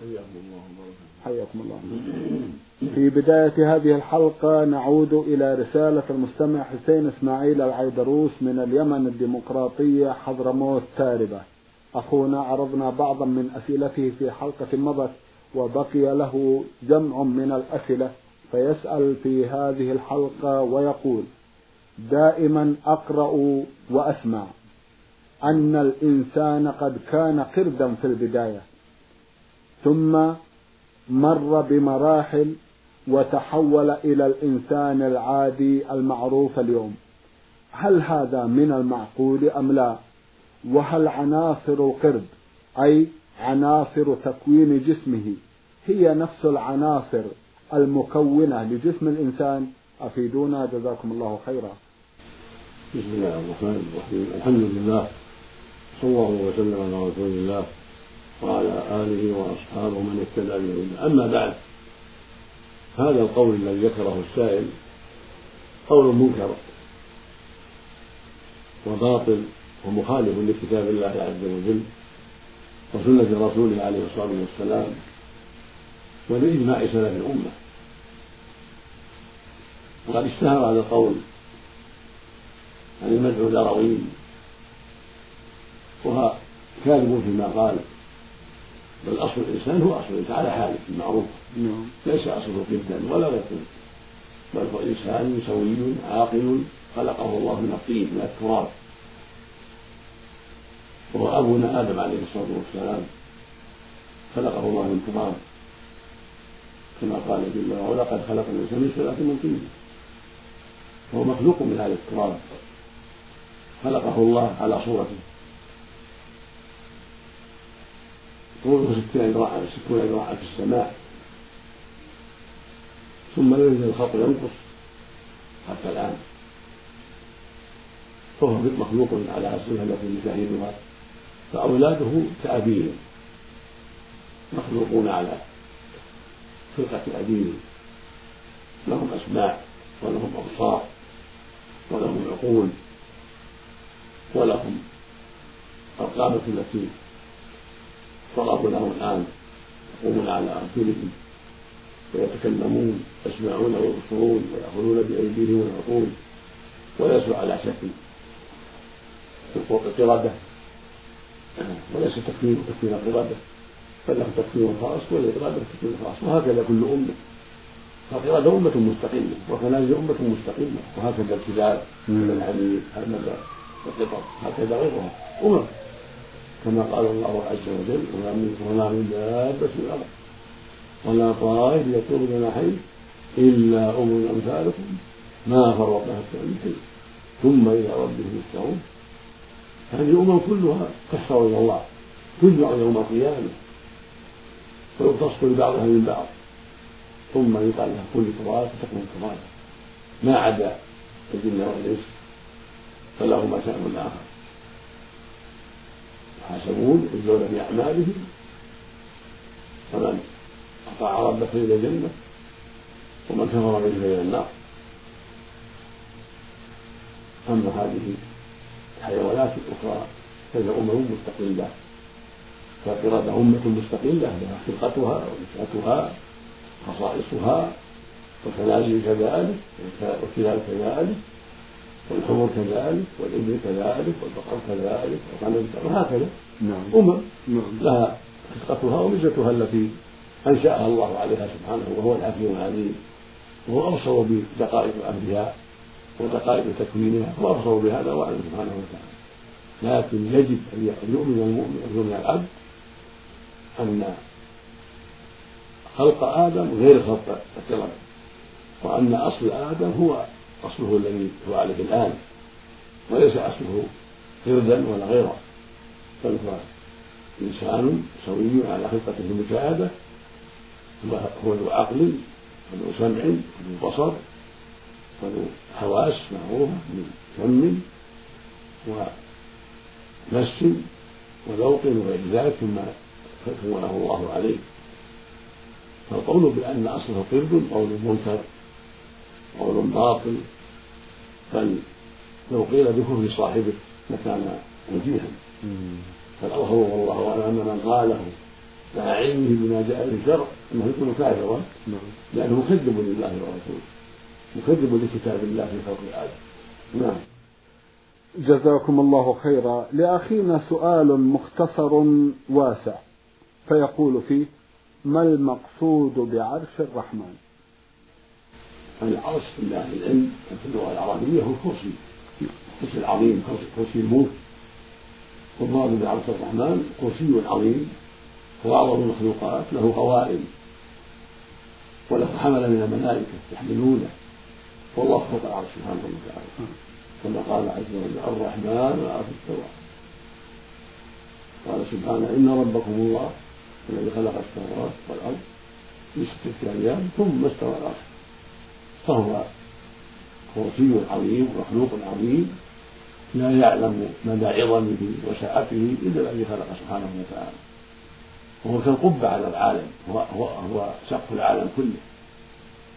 حياكم الله حياكم الله. في بداية هذه الحلقة نعود إلى رسالة المستمع حسين إسماعيل العيدروس من اليمن الديمقراطية حضرموت تاربة. أخونا عرضنا بعضا من أسئلته في حلقة مضت وبقي له جمع من الأسئلة فيسأل في هذه الحلقة ويقول دائما أقرأ وأسمع أن الإنسان قد كان قردا في البداية ثم مر بمراحل وتحول إلى الإنسان العادي المعروف اليوم. هل هذا من المعقول أم لا؟ وهل عناصر القرد أي عناصر تكوين جسمه هي نفس العناصر المكونة لجسم الإنسان؟ أفيدونا جزاكم الله خيرا. بسم الله الرحمن الرحيم. الحمد لله صلى الله وسلم على رسول الله. وعلى آله وأصحابه من اهتدى بهداه أما بعد هذا القول الذي ذكره السائل قول منكر وباطل ومخالف لكتاب الله عز وجل وسنة رسوله عليه الصلاة والسلام ولإجماع سلف الأمة. وقد اشتهر هذا القول عن المدعو الأروين وهو كاذب فيما قال. بل أصل الإنسان هو أصل الإنسان على حاله المعروف. نعم. ليس أصله جدا ولا غيره بل هو إنسان سوي عاقل خلقه الله من الطين من التراب. وهو أبونا آدم عليه الصلاة والسلام. خلقه الله من تراب. كما قال جل وعلا قد خلق الإنسان من سلالة من طين. فهو مخلوق من هذا التراب. خلقه الله على صورته. طوله ستين ذراعا ستون ذراعا في السماء. ثم لم يزل الخلق ينقص حتى الآن. فهو مخلوق على الصفة التي نشاهدها فأولاده كأبيهم مخلوقون على خلقة أبيهم لهم أسماع ولهم أبصار ولهم عقول ولهم القامة التي ضربوا له الآن. يقومون على أرجلهم. ويتكلمون يسمعون ويبصرون ويأخذون بأيديهم ويعطون وليسوا على شكل القردة وليس تكفير تكفير القردة بل له تكفير خاص وللقردة تكفير خاص. وهكذا كل أمة. فالقردة أمة مستقلة وكنائس أمة مستقلة. وهكذا الكلاب والحمير هكذا القطط هكذا غيرها أمم كما قال الله عز وجل وما من وما من دابة في الأرض. ولا طائر يطير بجناحيه إلا أمم أمثالكم ما فرطنا في العلم ثم إلى ربهم يحشرون هذه الأمم كلها تحشر إلى الله تجمع يوم القيامة ويقتص لبعضها من بعض. ثم يقال لها كل تراب فتكون ترابا ما عدا الجن والإنس فلهما شأن آخر. يحاسبون يجزون بأعمالهم فمن أطاع ربه فإلى الجنة ومن كفر منه فإلى النار. أما هذه الحيوانات الأخرى فهي أمم مستقلة. فالقردة أمة مستقلة لها خلقتها ونشأتها خصائصها والخنازير كذلك والكلاب كذلك. والحمر كذلك والإبل كذلك والبقر كذلك والغنم وهكذا نعم. أمم نعم. لها خلقتها وميزتها التي أنشأها الله عليها سبحانه وهو الحكيم العليم. وهو أبصر بدقائق أمرها ودقائق تكوينها هو أبصر بهذا وأعلم سبحانه وتعالى. لكن يجب أن يؤمن المؤمن أن يؤمن العبد أن خلق آدم غير خلق القرد وأن أصل آدم هو أصله الذي هو عليه الآن وليس أصله قردا ولا غيره بل هو إنسان سوي على خلقته المشاهدة هو ذو عقل وذو سمع وذو بصر وذو حواس معروفة من فم ونفس وذوق وغير ذلك ثم كونه الله عليه. فالقول بأن أصله قرد قول منكر قول باطل بل لو قيل بكفر صاحبه لكان وجيها. فالأظهر والله أعلم أن من قاله مع علمه بما جاء في الشرع أنه يكون كافرا نعم. لأنه مكذب لله ورسوله مكذب لكتاب الله في خلق آدم. نعم. جزاكم الله خيرا. لأخينا سؤال مختصر واسع فيقول فيه ما المقصود بعرش الرحمن؟ العرش عند أهل العلم في اللغة العربية هو الكرسي. الكرسي العظيم كرسي الموت. والمراد بعرش الرحمن كرسي عظيم. هو أعظم المخلوقات له قوائم. وله حمل من الملائكة يحملونه. والله فوق العرش سبحانه وتعالى. كما قال عز وجل الرحمن العرش استوى قال سبحانه إن ربكم الله الذي خلق السماوات والأرض في ستة أيام ثم استوى العرش. فهو كرسي عظيم ومخلوق عظيم لا يعلم مدى عظمه وسعته إلا الذي خلق سبحانه وتعالى. وهو كالقبة على العالم هو, هو, هو سقف العالم كله.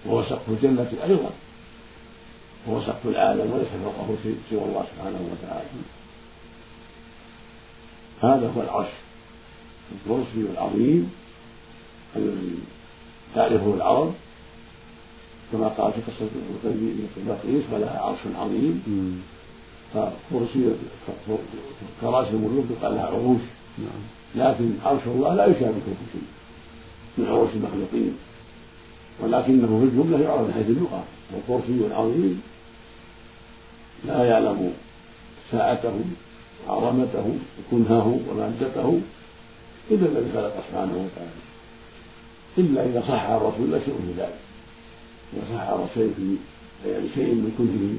وهو سقف الجنة أيضا. هو سقف العالم وليس فوقه شيء سوى الله سبحانه وتعالى. هذا هو العرش الكرسي العظيم الذي تعرفه العرب كما قال في قصة بلقيس ولها عرش عظيم. فكرسي كراسي الملوك يقال لها عروش. نعم. لكن عرش الله لا يشابهه في شيء من عروش المخلوقين. ولكنه في الجملة يعرف من حيث اللغة. وكرسي عظيم لا يعلم ساعته وعظمته وكنهه ومادته إلا الذي خلق سبحانه وتعالى. إلا إذا صح عن رسول الله شيء في ذلك. عن شيء في يعني شيء من كنهه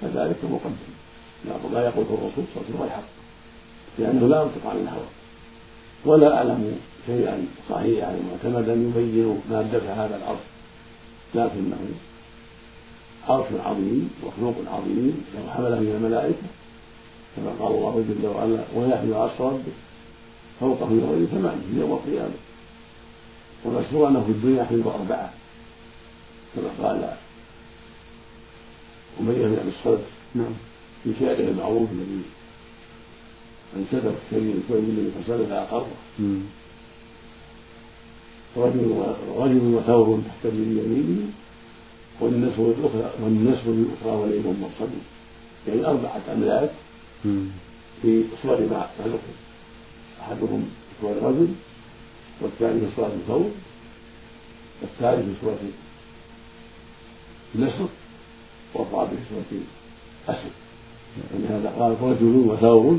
فذلك مقدم. لا يقول الرسول صلى الله عليه وسلم الحق لأنه لا ينطق عن الهوى. ولا أعلم شيئا صحيحا معتمدا يبين مادة هذا العرش. لكنه عرش عظيم مخلوق عظيم لو حملة من الملائكة كما قال الله جل وعلا ويحمل عرش ربه فوقه يومئذ ثمانية يوم القيامة. والمشهور أنه في الدنيا يحمل أربعة. كما قال أمية بن أبي الصلت نعم. في شعره المعروف الذي انسدت كريم كل النبي صلى الله عليه وسلم رجل رجل وثور تحت يمينه والنسر الأخرى والنسر الأخرى وليل مرصد يعني أربعة أملاك في صور مخلوق أحدهم في صور رجل والثاني في صورة ثور والثالث في صورة نسر والرابع في صورة أسد. ولهذا قال رجل وثور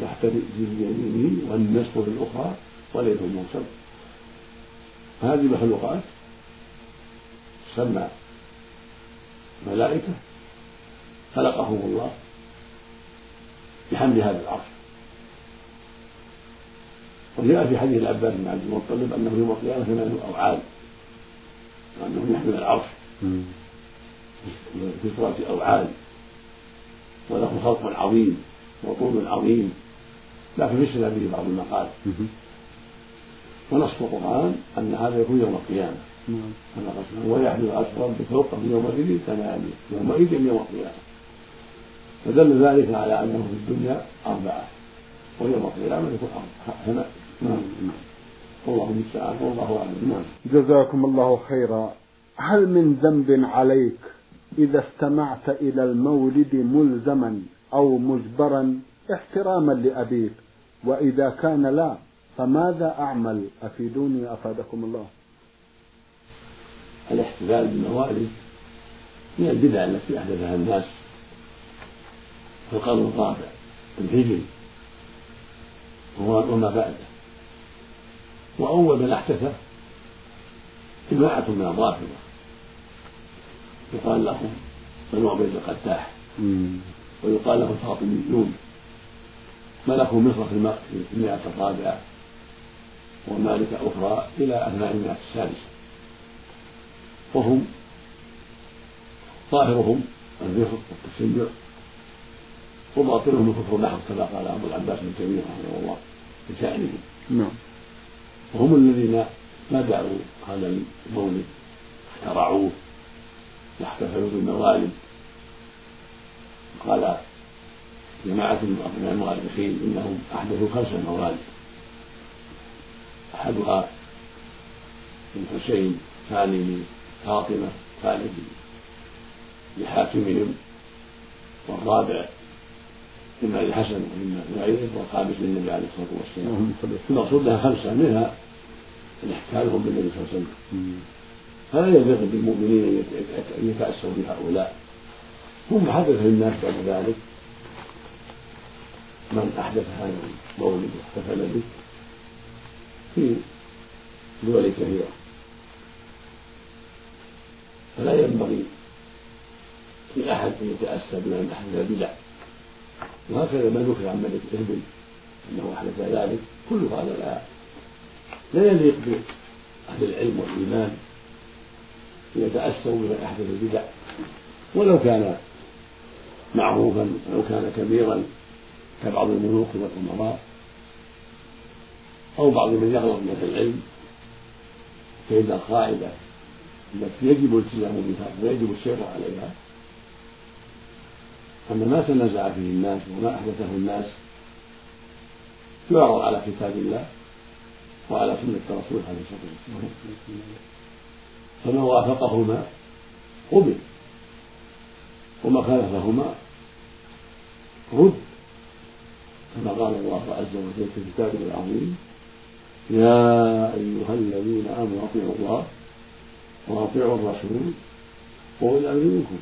تحت يمينه والنسر الأخرى وليل مرسل. هذه المخلوقات تسمى ملائكة خلقهم الله بحمل هذا العرش. وجاء في حديث العباس بن عبد المطلب أنه يوم القيامة ثمان اوعال وأنه يحمل العرش. في صورة اوعال وله خلق عظيم وطول عظيم. لكن فسر به بعض المقال. ونص القرآن أن هذا يكون يوم القيامة. ويحمل عرش ربك فوقه يومئذ ثمانية. يومئذ يوم القيامة. فدل ذلك على أنه في الدنيا أربعة. ويوم القيامة يكون أربعة. نعم. والله المستعان والله أعلم. نعم. جزاكم الله خيرا. هل من ذنب عليك إذا استمعت إلى المولد ملزما أو مجبرا احتراما لأبيك وإذا كان لا فماذا أعمل؟ أفيدوني أفادكم الله. الاحتفال بالموالد من البدع التي أحدثها الناس في القرن الرابع الهجري وما بعده. وأول من أحدثه جماعة من الرافضة. يقال لهم بنو عبيد القداح. ويقال لهم الفاطميون ملكوا مصر في المئة الرابعة. ومالك أخرى إلى أثناء المئة السادسة وهم ظاهرهم الرفق والتشيع وباطنهم الكفر محض كما قال أبو العباس بن تيمية رحمه الله في شأنهم نعم. وهم الذين بدأوا هذا المولد اخترعوه. واحتفلوا بالموالد. قال جماعة من المؤرخين إنهم أحدثوا خمس موالد. أحدها الحسين ثاني فاطمة ثالث لحاكمهم والرابع إما للحسن وإما لغيره والخامس للنبي عليه الصلاة والسلام. المقصود لها خمسة منها الاحتفالهم بالنبي صلى الله عليه وسلم. فلا يليق بالمؤمنين أن يتأسوا بهؤلاء. ثم حدث للناس بعد ذلك. من أحدث هذا المولد واحتفل به في دول كثيرة. فلا ينبغي لأحد أن يتأسى بمن أحدث البدع وهكذا ما ذكر عن ملك إربل أنه أحدث ذلك. كل هذا لا لا يليق بأهل العلم والإيمان. يتأسوا بمن أحدث البدع. ولو كان معروفا ولو كان كبيرا كبعض الملوك والأمراء أو بعض من يغلط من العلم فإن القاعدة التي يجب الالتزام بها ويجب السير عليها أن ما تنازع فيه الناس وما أحدثه الناس يعرض على كتاب الله وعلى سنة الرسول عليه الصلاة والسلام. فمن وافقهما قبل وما خالفهما رد كما قال الله عز وجل في كتابه العظيم يا أيها الذين آمنوا أطيعوا الله وأطيعوا الرسول وأولي الأمر منكم.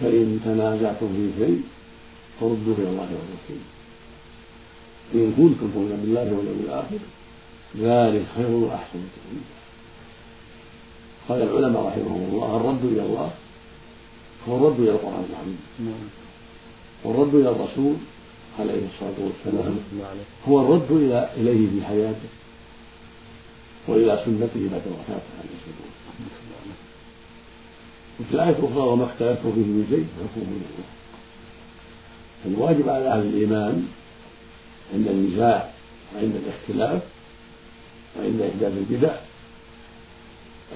فإن تنازعتم في شيء فردوه إلى الله والرسول. إن كنتم تؤمنون بالله واليوم الآخر ذلك خير وأحسن تأويلا قال العلماء رحمهم الله الرد إلى الله هو الرد إلى القرآن العظيم. والرد إلى الرسول عليه الصلاة والسلام. هو الرد إلى إليه في حياته وإلى سنته بعد وفاته عليه الصلاة والسلام. وفي الآية الأخرى وما اختلفتم فيه من شيء فحكمه من الله. فالواجب على أهل الإيمان عند النزاع وعند الاختلاف وعند إحداث البدع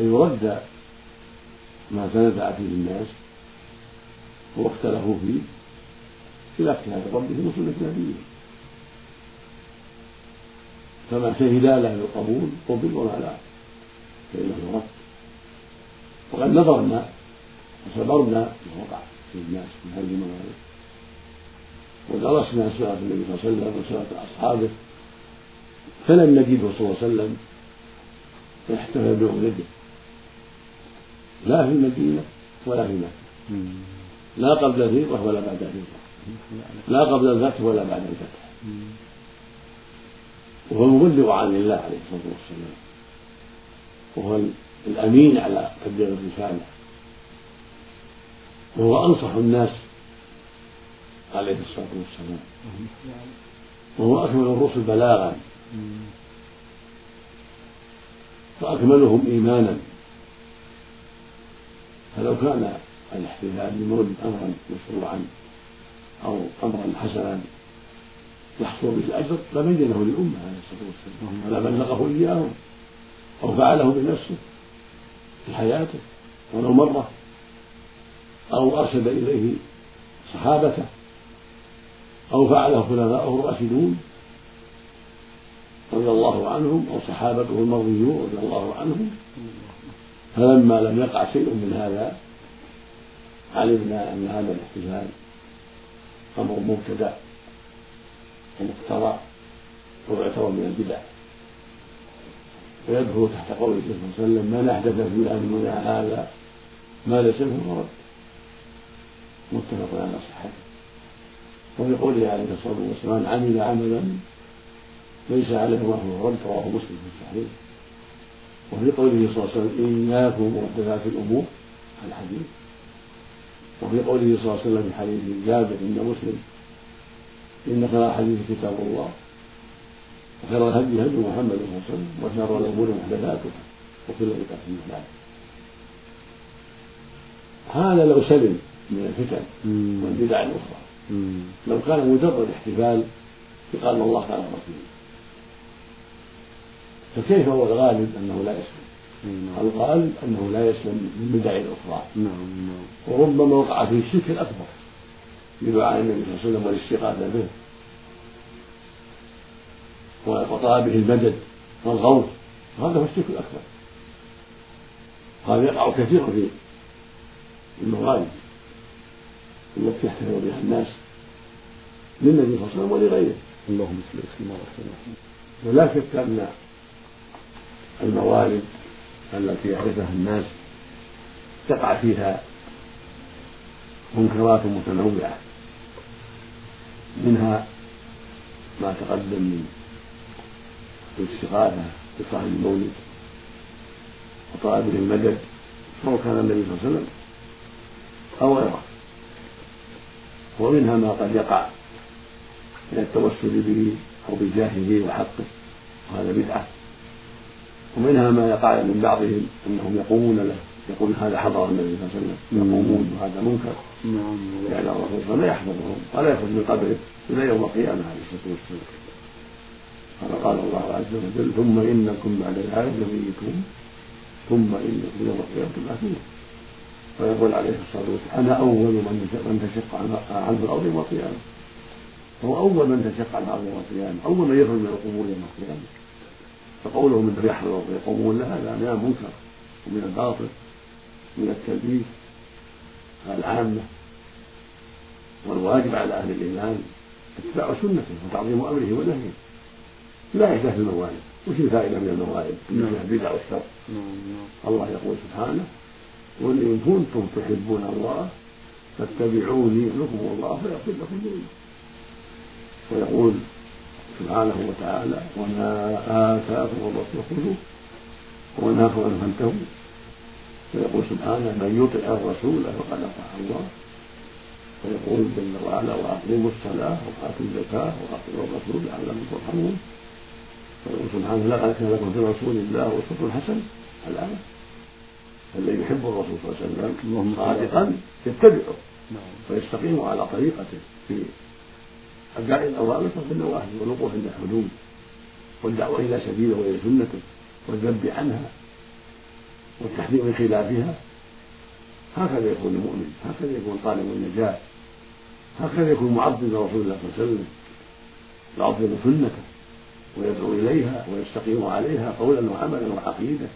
أن يرد ما تنازع فيه الناس واختلفوا فيه إلى اختلاف ربهم وسنة نبيهم فما شهدا له بالقبول قبل وما لا فإنه يرد وقد نظرنا وصبرنا ما وقع في الناس من هذه الموارد ودرسنا سيرة النبي صلى الله عليه وسلم وسيرة أصحابه. فلم نجده صلى الله عليه وسلم. يحتفل بمولده لا في المدينة ولا في مكة لا قبل الهجرة ولا بعد الهجرة لا قبل الفتح ولا بعد الفتح. وهو المبلغ عن الله عليه الصلاة والسلام. وهو الأمين على تبليغ الرسالة. وهو أنصح الناس عليه الصلاة والسلام. وهو أكمل الرسل بلاغا. وأكملهم إيمانا. فلو كان الاحتفال بمولد أمرا مشروعا أو أمرا حسنا يحصل به الأجر لبينه للأمة عليه الصلاة والسلام ولا بلغه إياهم أو فعله بنفسه في حياته ولو مرة أو أرشد إليه صحابته أو فعله خلفاؤه الراشدون رضي الله عنهم أو صحابته المرضيون رضي الله عنهم. فلما لم يقع شيء من هذا علمنا أن هذا الاحتفال أمر مبتدع ومخترع ويعتبر من البدع. ويدخل تحت قول صلى الله عليه وسلم من أحدث في أمرنا هذا ما ليس منه فرد متفق على صحته. وفي قوله عليه الصلاة والسلام عمل عملا ليس عليه الله رد رواه مسلم في الصحيح. وفي قوله صلى الله عليه وسلم إياكم محدثات الأمور الحديث وفي قوله صلى الله عليه وسلم في حديث جابر عند مسلم إن خير الحديث كتاب الله. وخير الهدي هدي محمد صلى الله عليه وسلم وشر الأمور محدثاتها وكل بدعة. ضلالة هذا لو سلم من الفتن والبدع الأخرى. لو كان مجرد احتفال قال الله قال رسوله. فكيف هو الغالب أنه لا يسلم؟ الغالب أنه لا يسلم من البدع الأخرى. نعم نعم. وربما وقع فيه الشرك الأكبر. بدعاء النبي صلى الله عليه وسلم والاستغاثة به. وطلبه المدد والغوث هذا هو الشرك الأكبر. هذا يقع كثيرا في المغالب التي يحتفل بها الناس للنبي صلى الله عليه وسلم ولغيره. اللهم صل وسلم ولا شك أن الموالد التي يعرفها الناس تقع فيها منكرات متنوعة منها ما تقدم من الاستغاثة بصاحب المولد وطلبه المدد سواء كان النبي صلى الله عليه وسلم أو غيره. ومنها ما قد يقع من التوسل به أو بجاهه وحقه وهذا بدعة. ومنها ما يقع من بعضهم أنهم يقومون له يقول هذا حضر النبي صلى الله عليه وسلم يقومون وهذا منكر نعم. يعني الرسول صلى الله عليه وسلم لا يحفظهم ولا يخرج من قبره إلى يوم القيامة عليه الصلاة والسلام. قال قال الله عز وجل ثم إنكم بعد ذلك لميتون ثم إنكم يوم القيامة تبعثون ويقول عليه الصلاة والسلام أنا أول من تشق عنه الأرض يوم القيامة. هو أول من تشق عنه الأرض يوم القيامة أول من يخرج من القبور يوم القيامة. فقوله من يحضر ويقومون له هذا من المنكر ومن الباطل من التلبيس على العامة. والواجب على أهل الإيمان اتباع سنته وتعظيم أمره ونهيه. لا يحدث الموالد وش الفائدة من الموالد؟ من البدع والشر. الله يقول سبحانه قل إن كنتم تحبون الله فاتبعوني يحبكم الله فيغفر لكم ذنوبكم. ويقول سبحانه وتعالى وما آتاكم الرسول خذوه ونهاكم عنه فانتهوا ويقول سبحانه من يطع الرسول فقد أطاع الله. ويقول جل وعلا وأقيموا الصلاة وآتوا الزكاة وأطيعوا الرسول لعلكم ترحمون. ويقول سبحانه لقد كان لكم في رسول الله أسوة حسنة. الآية الذي يحب الرسول صلى الله عليه وسلم صادقا يتبعه نعم. ويستقيم على طريقته في أداء الأوامر النواهي والوقوف عند الحدود والدعوة إلى سبيله وإلى سنته والذب عنها والتحذير من خلافها هكذا يكون المؤمن هكذا يكون طالب النجاة هكذا يكون معظم لرسول الله صلى الله عليه وسلم يعظم سنته ويدعو إليها ويستقيم عليها قولا وعملا وعقيدة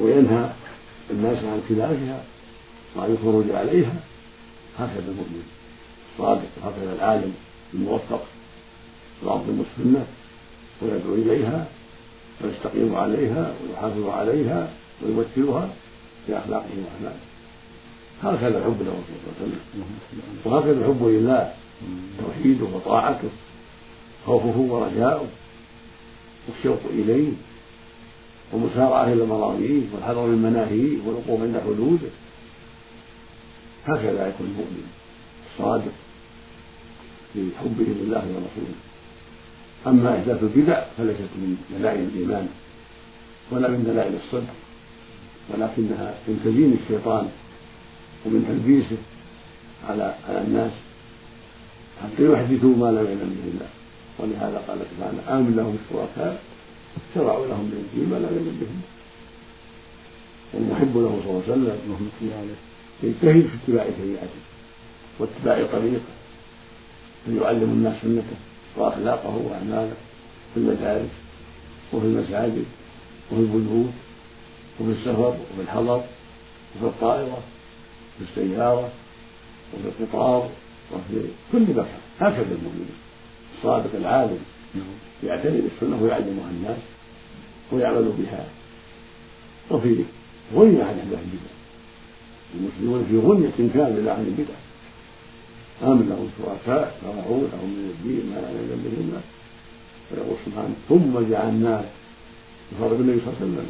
وينهى الناس عن خلافها وعن الخروج عليها هكذا المؤمن. الصادق وهكذا العالم الموفق يعظم السنة ويدعو إليها ويستقيم عليها ويحافظ عليها ويمثلها في أخلاقه وأعماله. هكذا الحب له صلى الله عليه وسلم. وهكذا الحب لله توحيده وطاعته خوفه ورجاؤه والشوق إليه والمسارعة إلى المراضيه والحذر من مناهيه والوقوف عند حدوده. هكذا يكون المؤمن الصادق. في حبه لله ورسوله أما إحداث البدع فليست من دلائل الإيمان ولا من دلائل الصدق ولكنها من تزيين الشيطان ومن تلبيسه على على الناس حتى يحدثوا ما لم يعلم به الله. ولهذا قال سبحانه آمن لهم الشركاء شرعوا لهم من الدين ما لم يؤمن به. والمحب له صلى الله عليه وسلم يجتهد في اتباع شريعته واتباع طريقه. فيعلم الناس سنته. وأخلاقه وأعماله في المدارس وفي المساجد وفي البيوت وفي السفر وفي الحضر وفي الطائرة وفي السيارة وفي القطار وفي كل مكان. هكذا المؤمن الصادق العالم يعتني بالسنة ويعلمها الناس ويعمل بها. وفي غنية عن أهل البدع. المسلمون في غنية كاملة عن البدع. أم لهم شركاء شرعوا لهم من الدين ما لا يعلم به الناس ويقول سبحانه ثم جعلناك يخاطب النبي صلى الله عليه وسلم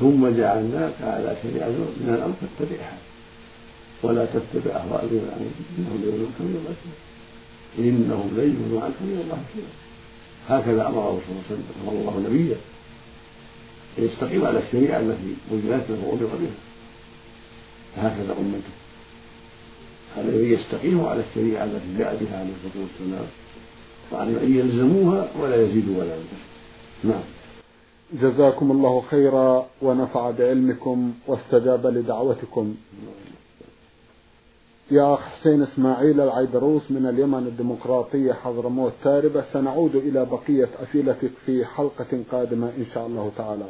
ثم جعلناك على شريعة من الأمر فاتبعها ولا تتبع أهواء الذين إنهم ليضلوك من الله إنهم لن يغنوا عنك من الله شيئا. هكذا أمره صلى الله عليه وسلم أمر الله نبيه أن يستقيم على الشريعة التي وجدت له وأمر بها هكذا أمته. هذا الذي يستقيم على الشريعة التي جاء بها عليه الصلاة والسلام وعلى أن يلزموها ولا يزيدوا ولا ينقصوا نعم. جزاكم الله خيرا ونفع بعلمكم واستجاب لدعوتكم. يا أخ حسين إسماعيل العيدروس من اليمن الديمقراطية حضرموت تاربة سنعود إلى بقية أسئلتك في حلقة قادمة إن شاء الله تعالى.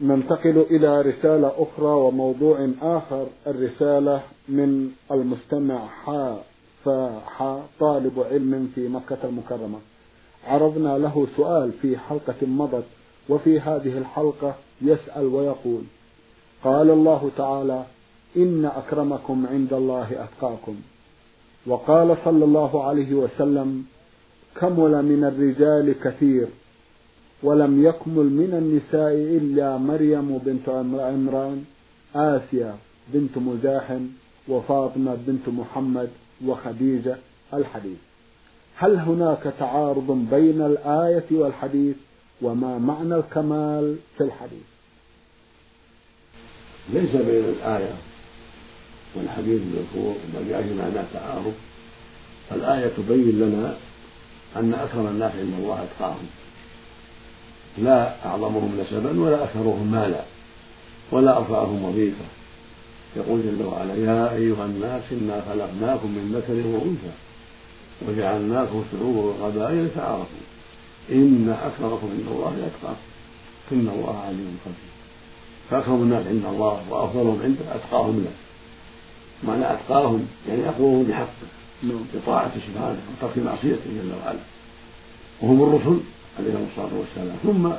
ننتقل إلى رسالة أخرى وموضوع آخر الرسالة من المستمع حا فحا طالب علم في مكة المكرمة. عرضنا له سؤال في حلقة مضت وفي هذه الحلقة يسأل ويقول قال الله تعالى إن أكرمكم عند الله أتقاكم. وقال صلى الله عليه وسلم كمل من الرجال كثير. ولم يكمل من النساء إلا مريم بنت عمران آسيا بنت مزاحم وفاطمة بنت محمد وخديجة الحديث. هل هناك تعارض بين الآية والحديث؟ وما معنى الكمال في الحديث؟ ليس بين الآية والحديث المذكور جاء في معناه تعارض؟ الآية تبين لنا أن أكرم الناس عند الله أتقاهم. لا أعظمهم نسبا ولا أكثرهم مالا ولا أرفعهم وظيفة. يقول جل وعلا يا أيها الناس إنا خلقناكم من ذكر وأنثى وجعلناكم شعوبا وقبائل تعارفوا إن أكرمكم عند الله أتقاكم. إن الله عليم خبير. فأكرم الناس عند الله وأفضلهم عنده أتقاهم له. معنى أتقاهم يعني أقوهم بحقه نعم. بطاعته سبحانه وترك معصيته جل وعلا. وهم الرسل. عليهم الصلاة والسلام. ثم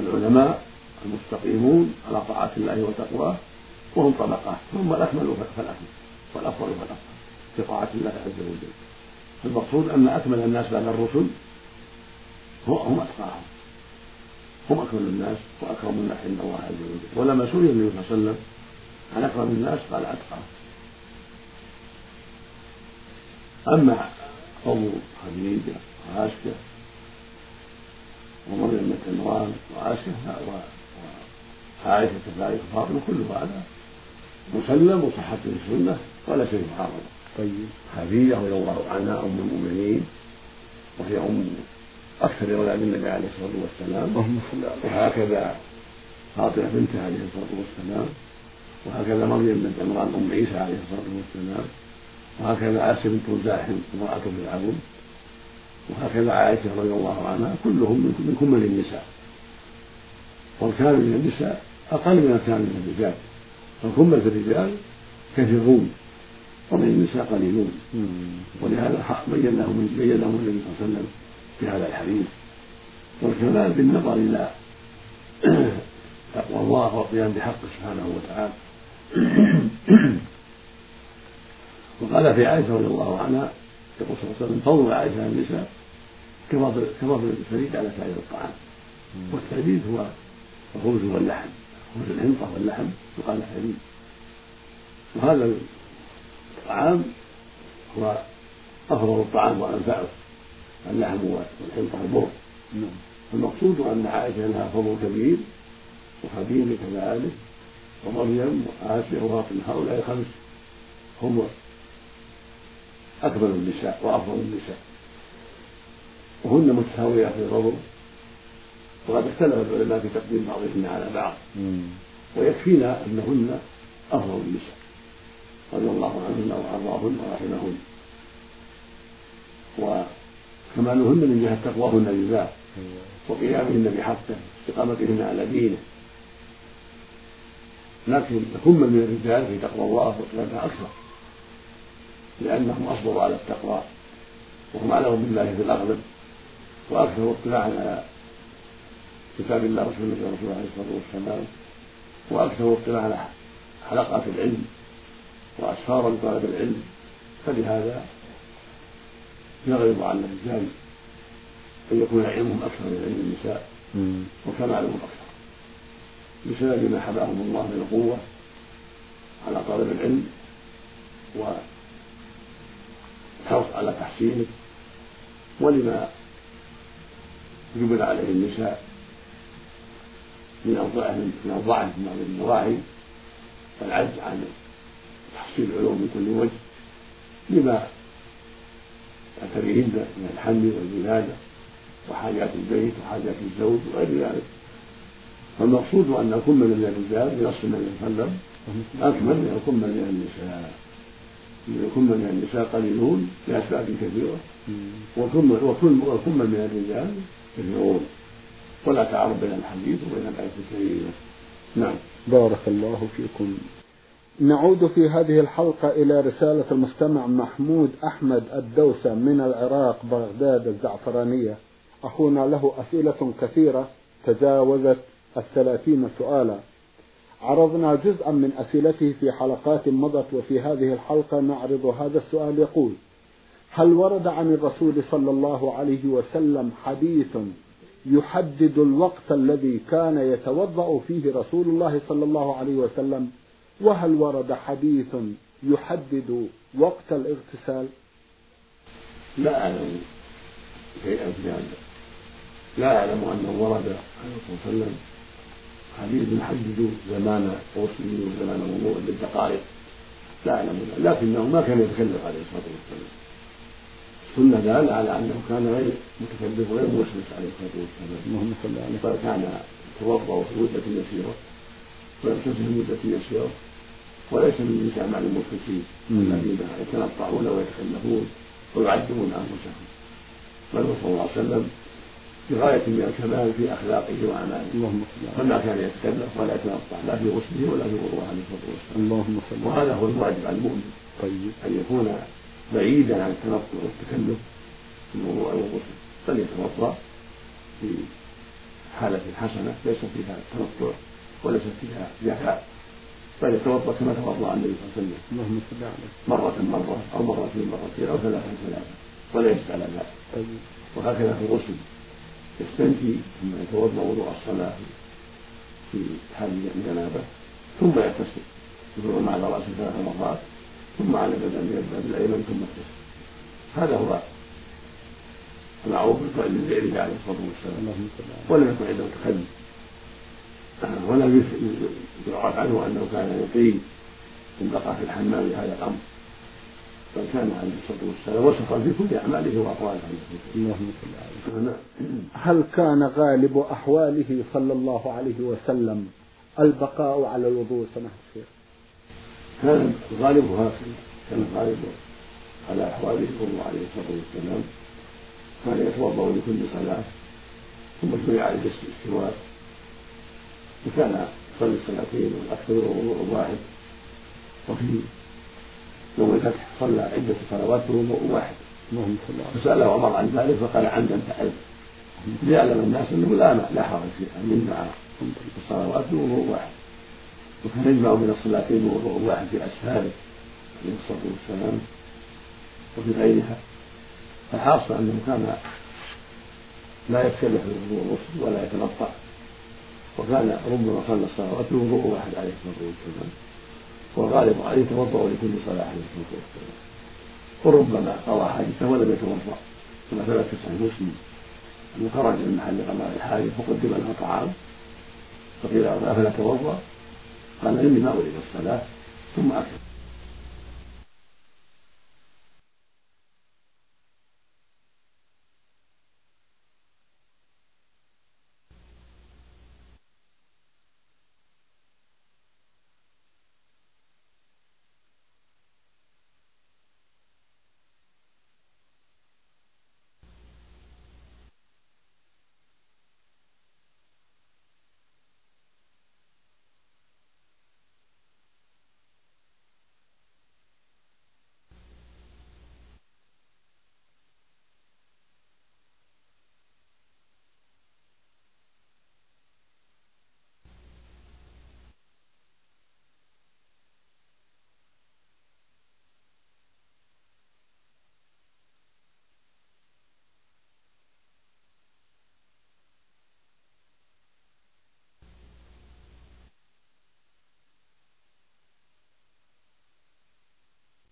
العلماء المستقيمون على طاعة الله وتقواه وهم طبقات ثم الأكمل فالأكمل والأفضل فالأفضل في طاعة الله عز وجل. المقصود أن أكمل الناس بعد الرسل هم أتقاهم. هم أكمل الناس وأكرم الناس عند الله عز وجل. ولما سئل النبي صلى الله عليه وسلم عن أكرم الناس قال أتقاهم. أما قوم خديجة وعائشة ومريم بنت عمران وعائشة وعائشة كذلك وفاطمة كل هذا مسلم وصحت به السنة ولا شيء محرم. طيب. خديجة رضي الله عنها أم المؤمنين وهي أم أكثر أولاد النبي عليه الصلاة والسلام. وهكذا فاطمة بنته عليه الصلاة والسلام وهكذا مريم بنت عمران أم عيسى عليه الصلاة والسلام وهكذا آسيا بنت مزاحم امرأة فرعون. وهكذا عائشة رضي الله عنها كلهم من كمل النساء. والكامل من النساء أقل من الكامل من الرجال. فالكمل في الرجال كثيرون ومن النساء قليلون. ولهذا بين لهم بين لهم النبي صلى الله عليه وسلم في هذا الحديث. والكمال بالنظر إلى تقوى الله والقيام بحقه سبحانه وتعالى. وقال في عائشة رضي الله عنها يقول صلى الله عليه وسلم فضل عائشة على النساء كفضل كفضل الثريد على سائر الطعام. والثريد هو الخبز واللحم خبز الحنطة واللحم يقال ثريد وهذا الطعام هو أفضل الطعام وأنفعه اللحم والحنطة البر نعم. المقصود أن عائشة لها فضل كبير وخديجة كذلك ومريم وآسيا وفاطمة هؤلاء الخمس هم أكمل النساء وأفضل النساء. وهن متساويات في الفضل وقد اختلف العلماء في تقديم بعضهن على بعض. ويكفينا أنهن أفضل النساء. رضي الله عنهن وأرضاهن ورحمهن. وكمالهن من جهة تقواهن لله وقيامهن بحقه. استقامتهن على دينه. لكن تكمل من الرجال في تقوى الله وقيامها أكثر. لأنهم أصبروا على التقوى وهم أعلم بالله في الأغلب وأكثر اطلاعا على كتاب الله وسنة رسوله عليه الصلاة والسلام. وأكثر اطلاعا على حلقات العلم وأسفارا لطلب العلم. فلهذا يغلب على الرجال أن يكون علمهم أكثر من علم النساء. وكمالهم أكثر. بسبب ما حباهم الله من القوة على طلب العلم والحرص على تحسينه ولما جبل عليه النساء من الضعف من الضعف من بعض النواحي والعجز عن تحصيل العلوم من كل وجه لما تعتريهن من الحمل والولادة وحاجات البيت وحاجات الزوج وغير ذلك. فالمقصود أن الكمل من الرجال بنص النبي صلى الله عليه وسلم أكمل من الكمل من النساء. الكمل من النساء قليلون لأسباب كثيرة. والكمل والكمل من الرجال كثيرون. ولا تعارض بين الحديث وبين الآية الكريمة. نعم. بارك الله فيكم. نعود في هذه الحلقة إلى رسالة المستمع محمود أحمد الدوسة من العراق بغداد الزعفرانية. أخونا له أسئلة كثيرة تجاوزت الثلاثين سؤالا. عرضنا جزءا من أسئلته في حلقات مضت وفي هذه الحلقة نعرض هذا السؤال يقول هل ورد عن الرسول صلى الله عليه وسلم حديث يحدد الوقت الذي كان يتوضأ فيه رسول الله صلى الله عليه وسلم؟ وهل ورد حديث يحدد وقت الاغتسال؟ لا أعلم. شيئا في هذا لا أعلم أنه ورد عن الرسول صلى الله عليه وسلم حديث يحدد زمان غسله وزمان وضوء بالدقائق لا أعلم. لكنه ما كان يتكلم عليه الصلاة والسلام. السنة دالة على أنه كان غير متكلف وغير موسوس عليه الصلاة والسلام. اللهم صل عليه فكان يتوضأ في مدة يسيرة. ويغتسل في مدة يسيرة. وليس من نساء مع المشركين الذين يتنطعون ويتخلفون ويعذبون أنفسهم. بل صلى الله عليه وسلم في غاية من الكمال في أخلاقه وأعماله. اللهم فما كان يتكلف ولا يتنطع لا في غسله ولا في وضوءه عليه الصلاة والسلام. اللهم صل وهذا هو الواجب على المؤمن. طيب. أن يكون بعيدا عن التنطع والتكلف في الوضوء والغسل. فليتوضأ في حالة حسنة ليس فيها تنطع وليس فيها جفاء فليتوضأ كما توضأ النبي صلى الله عليه وسلم. اللهم صل عليه مرة مرة أو مرتين مرتين أو ثلاثة ثلاثة ولا يزيد على ذلك. طيب. وهكذا في الغسل. يستنجي ثم يتوضأ وضوء الصلاة في حال الجنابة ثم يغتسل. يفرغ على رأسه ثلاث مرات ثم على بدن يبدأ بالأيمن ثم يغتسل. هذا هو المعروف بالفعل للفعل عليه الصلاة والسلام. ولم يكن عنده تخلف ولم يعرف عنه أنه كان يقيم ان بقى في الحمام بهذا الامر بل كان عليه الصلاة والسلام وسطا في كل أعماله وأقواله. اللهم صل عليه هل كان غالب أحواله صلى الله عليه وسلم البقاء على الوضوء سماحة الشيخ؟ كان الغالب هكذا كان الغالب على أحواله صلى الله عليه الصلاه والسلام كان يتوضأ لكل صلاة ثم شرع عليه الاستواء. وكان يصلي الصلاتين والأكثر وضوء واحد وفي يوم الفتح صلى عدة صلوات بوضوء واحد. فسأله عمر عن ذلك فقال عمدا فعلت ليعلم الناس أنه لا لا حرج في أن يجمع الصلوات بوضوء واحد. وكان يجمع بين الصلاتين بوضوء واحد في اسفاره عليه الصلاة والسلام وفي غيرها. فحاصل أنه كان لا يتكلف بالوضوء ولا يتنطع. وكان ربما صلى الصلوات بوضوء واحد عليه الصلاة والسلام. والغالب عليه يتوضأ لكل صلاة عليه الصلاة والسلام. وربما قضى حاجته ولم يتوضأ. كما ثبت في صحيح مسلم. أنه خرج من محل قضاء الحاجة فقدم له طعام. فقيل أفلا توضا قال إني ما أريد الصلاة ثم أكل.